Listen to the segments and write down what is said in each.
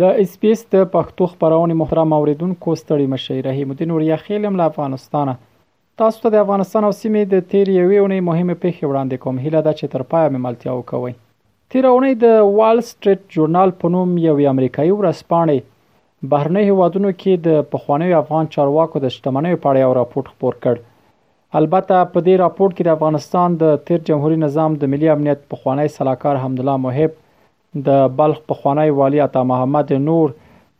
د اس بي اس د پښتو خبرونې محترم اوریدونکو ستړي مشئ رحیم الدین اوریا خیلم له افغانستانه تاسو ته د افغانستان او سیمې د تیر یوې اونۍ مهمه پیښه وړاندې کوم هیله ده چې تر پایه مې ملتیا وکوي تیر اونۍ د وال سټریټ جورنال په نوم یوې امریکایي ورځپاڼې بهرنۍ هیوادونو کې د پخوانیو افغان چارواکو د شتمنیو په اړه یو راپور خپور کړ البته په دې راپور کې د افغانستان د تیر جمهوریت نظام د ملي امنیت پخوانی سلاکار حمدالله محب د بلخ پخوانی والی عطا محمد نور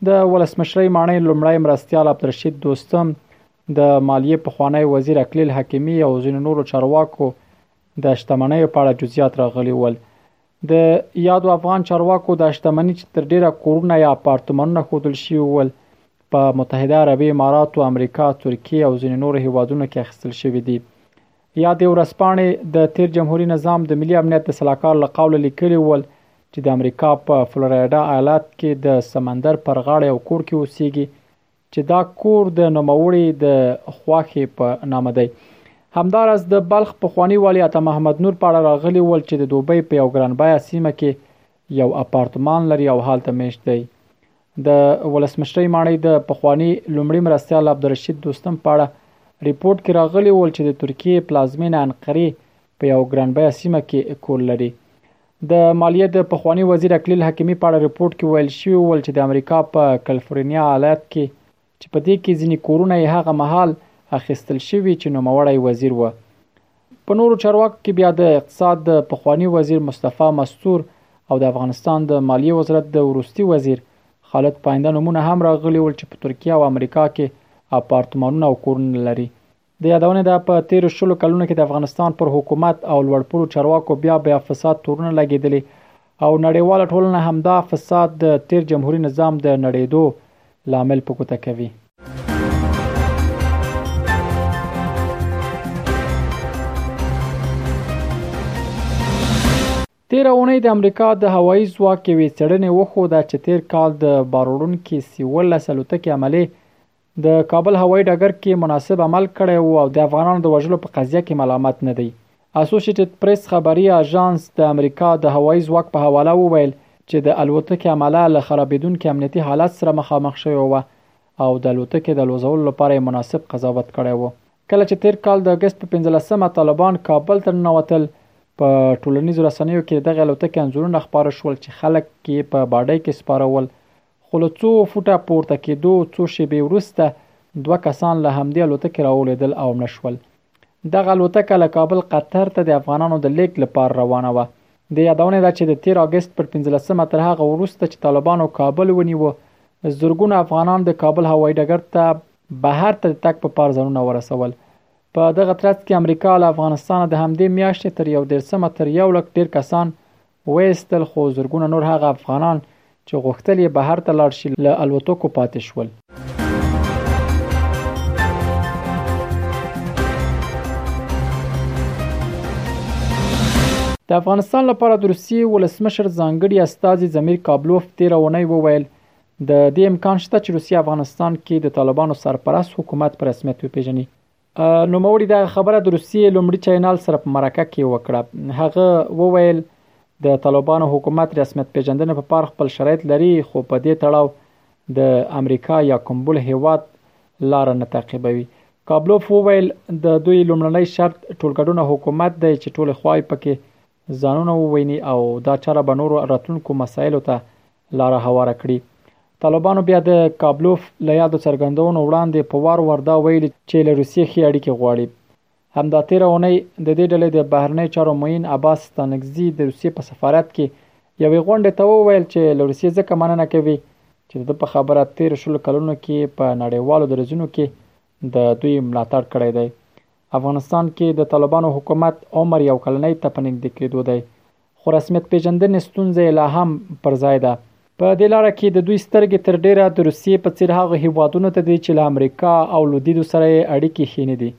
د ولسمشرۍ ماڼۍ لومړی مرستیال عبدالرشید دوستم د مالیې پخوانی وزیر اکلیل حکیمی او ځینو نورو چارواکو د شتمنیو په اړه جزئیات راغلي ول د یادو افغان چارواکو د شتمنۍ چې تر ډیره کورونه یا اپارتمانونه ښودل شوي ول په متحده عربي اماراتو، امریکا، ترکیه او ځینې نورو هیوادونو کې اخیستل شوي دي. یادې ورځپاڼې د تیر جمهوریت نظام د ملي امنیت د سلاکار له قوله لیکلي ول چې د امریکا په فلوریډا ایالت کې د سمندر پر غاړه یو کور کې اوسېږي چې دا کور د نوموړي د خواخې په نامه دی همدارس د بلخ په خوانی والی عطا محمد نور په اړه راغلی ول چې د دوبۍ په یو ګران بیا سیمه کې یو اپارتمان لري او حالت میشت دی د ولسمشرۍ ماڼۍ د پخواني لومړي مرستیال عبدالرشید دوستم په اړه ریپورټ کې راغلي ول چې د ترکیې پلازمینه انقرې په یو ګرانبیه سیمه کې کور لري د مالیه د پخواني وزیر اکلیل حکیمي په اړه ریپورټ کې ویل شوي ول چې د امریکا په کلفورنیا ایالت کې چې په دې کې ځینې کورونه یې هغه مهال اخیستل شوي چې نوموړی وزیر و. په نورو چارواکو کې بیا د اقتصاد د پخواني وزیر مصطفی مستور او د افغانستان د مالیې وزارت د وروستي وزیر خالد پاینده نومونه هم راغلي ول چې په ترکیه او امریکا کې اپارتمانونه او کورونه لري د یادونې ده په تیرو شلو کلونو کې د افغانستان پر حکومت او لوړپوړو چارواکو بیا بیا فساد تورونه لګیدلي او نړیواله ټولنه همدا فساد د تیر جمهوری نظام د نړیدو لامل په ګوته کوي. تیره اونۍ د امریکا د هوایی ځواک یوې څېړنې وښوده چې تیر کال د باروړونکي سی 11 الوتکې عملې د کابل هوایي ډګر کې مناسب عمل کړی و او د افغانانو د وژلو په قضیه کې ملامت نه دی. اسوشیټید پریس خبري اژانس د امریکا د هوایي ځواک په حواله وویل چې د الوتکې عمله له خرابېدونکي امنیتي حالت سره مخامخ شوې وه او د الوتکې د الوځولو لپاره یې مناسب قضاوت کړی و. کله چې تېر کال د اګست په پنځلس مه طالبان کابل ته ننوتل، په ټولنیزو رسنیو کې د دغې الوتکې انځورونه خپاره شول چې خلک یې په باډۍ کې سپاره ول خو له څو فوټه پورته کېدو څو شېبې وروسته دوه کسان له همدې الوتکې راولېدل او مړه شول. دغه الوتکه له کابل قطر ته د افغانانو د لېږد لپاره روانه وه. د یادونې ده چې د تېر اګست پر پنځلسمه تر هغه وروسته چې طالبانو کابل ونیو، زرګونه افغانان د کابل هوایي ډګر ته بهر ته د تګ په پار ځانونه ورسول. په دغه ترڅ کې امریکا له افغانستانه د همدې میاشتې تر یودېرسمه تر یو لک ډېر کسان وایستل خو زرګونه نور هغه افغانان چې غوښتل یې بهر ته لاړ شي له الوتکو پاتې شول. د افغانستان لپاره د روسیې ولسمشر ځانګړي استازي ضمیر کابلوف تیره اونۍ وویل د دې امکان شته چې روسیه افغانستان کې د طالبانو سرپرست حکومت په رسمیت وپیژني نوموړي دا خبره د روسیې لومړي چینل سره په مرکه کې وکړه هغه وویل د طالبانو حکومت رسمیت پیژندنه په پار خپل شرایط لري خو په دې تړاو د امریکا یا کوم بل هیواد لار نه تعقیبوي کابلوف وویل د دوی لومړنی شرط ټولګډونه حکومت دی چې ټول خواهی پکې ځانونه وویني او دا چاره به نورو راتلونکو مسایلو ته لاره هواره کړي. طالبانو بیا د کابلوف له یادو څرګندونو وړاندې په وار وار دا ویلي چې له روسیې ښې اړیکې غواړي. همدا تېره اونۍ د دې ډلې د بهرنیو چارو معین عباس ستانکزي د روسیې په سفارت کې یوې غونډې ته وویل چې له روسیې ځکه مننه کوي چې د ده په خبره تېرو شلو کلونو کې په نړیوالو دریځونو کې د دوی ملاتړ کړی دی. افغانستان کې د طالبانو حکومت عمر یو کلنۍ ته په نږدې کېدو دی، خو رسمیت پېژندنې ستونزه یې لا هم پر ځای ده. په دې لاره کې د دوی سترګې تر ډېره د روسیې په څېر هغو هېوادونو ته دي چې له امریکا او لودیځو سره یې اړیکې ښې نه دي.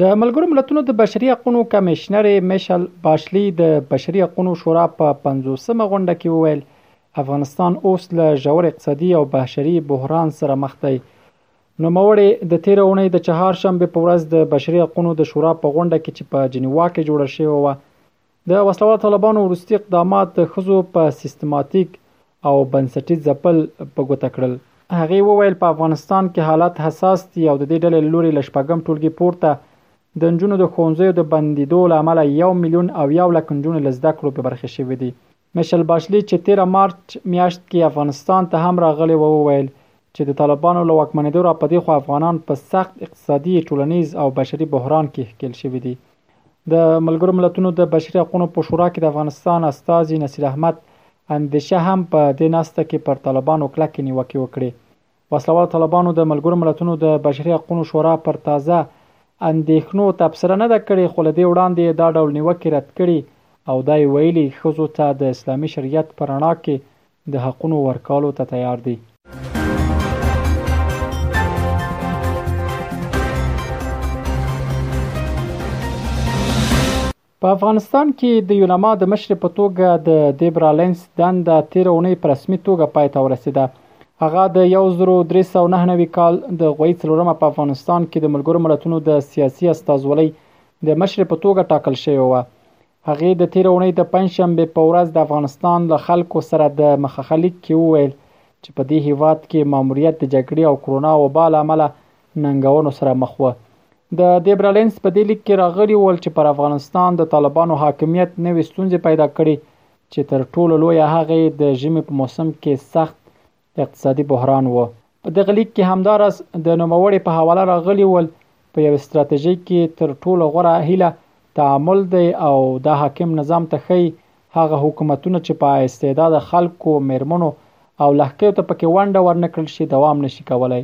د ملګرو ملتونو د بشري حقوقو کمشنرې میشل باشلی د بشري حقوقو شورا په 50مه غونډه کې وویل افغانستان اوس له ژور اقتصادي او بشري بحران سره مخ دی نو موري د تیر اونۍ د چهار شنبه په ورځ د بشري حقوقو د شورا په غونډه کې چې په جنیوا کې جوړه شوې و د وسله والو طالبانو وروستي اقدامات د ښځو په سیستماتیک او بنسټیز ځپل په ګوته کړل. هغې وویل په افغانستان کې حالات حساس دي او د دې ډلې له لوري له شپږم ټولګي پورته د نجونو د ښوونځیو د بندیدو له امله یو میلیون او یو لک نجونې له زده کړو بې برخې شوې دي. میشل باشلي چې تېره مارچ میاشت کې افغانستان ته هم راغلې وه وویل چې د طالبانو له واکمنېدو راپدېخوا افغانان په سخت اقتصادي، ټولنیز او بشري بحران کې ښکېل شوي دي. د ملګرو ملتونو د بشري حقوقو په شورا کې د افغانستان استاذ نصیر احمد اندیشه هم په دې ناسته کې پر طالبانو کلک نیوکه وکړي وسلوال طالبانو د ملګرو ملتونو د بشري حقوقو شورا پر تازه اندېښنو تبصره نه ده کړې خو له دې وړاندې دا ډول نیوکې رد کړي او دا یې ویلي ښځو ته د اسلامي شریعت په رڼا کې د حقونو ورکولو ته تیار دي. په افغانستان کې د یوناما د مشرې په توګه د دیبرا لینس دنده تیر اونۍ په رسمي توګه پای ته ورسیده هغه د 1399 کال د غوي څلورمه په افغانستان کې د ملګرو ملتونو د سیاسي استازولۍ د مشرې په توګه ټاکل شوې و هغې د تیر اونۍ د پنځشنبه په ورځ د افغانستان له خلکو سره د مخخلیک کې وویل چې په دې هیواد کې ماموریت د جګړې او کرونا وبا له امله ننګونو سره مخ و د دیبرالینس په دې لیک کې راغلی ول چې پر افغانستان د طالبانو حاکمیت نوې ستونزې پیدا کړي چې تر ټولو لوی هغه د ژمي په موسم کې سخت اقتصادي بحران و. په دغه لیک کې همداراز د نوموړې په حواله راغلي ول، په یوې ستراتیژۍ کې تر ټولو غوره هیله تعامل دی او دا حاکم نظام ته ښيي، هغه حکومتونه چې با استعداده خلکو، مېرمنو او لښتیو ته پکې ونډه ورنه کړل شي، دوام نه شي کولای.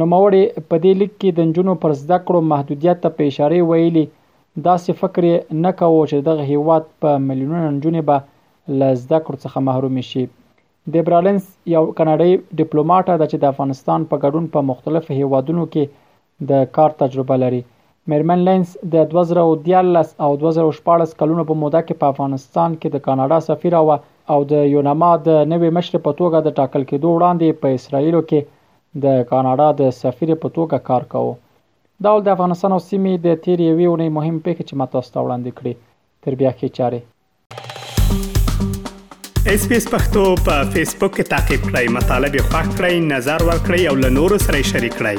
نوموړې په دې لیک کې د نجونو پر زده کړو محدودیت ته په اشارې ویلي، داسې فکر یې نه کاوه چې د دغه هېواد په میلیونونه نجونې به له زده کړو څخه محرومې شي. دیبرالنس یو کاناډايي ډیپلوماټه ده چې د افغانستان په ګډون په مختلفو هیوادونو کې د کار تجربه لري. میرمن لینس د 2013 او 2014 کلونو په موده کې په افغانستان کې د کاناډا سفیره وه او د یونما د نوې مشرې په توګه د ټاکل کیدو وړاندې یې په اسراییلو کې د کاناډا د سفیرې په توګه کار کاوه. دا ول د افغانستان او سیمې د تیرې یوې اونۍ مهمې پیښې چې ما تاسو ته وړاندې کړې. تر بیا ښې چارې. اس پی اس پختو په فیسبوک کې تا کې پلی مطلب یو فاک کړئ نظر ور کړئ او له نورو سره شریک کړئ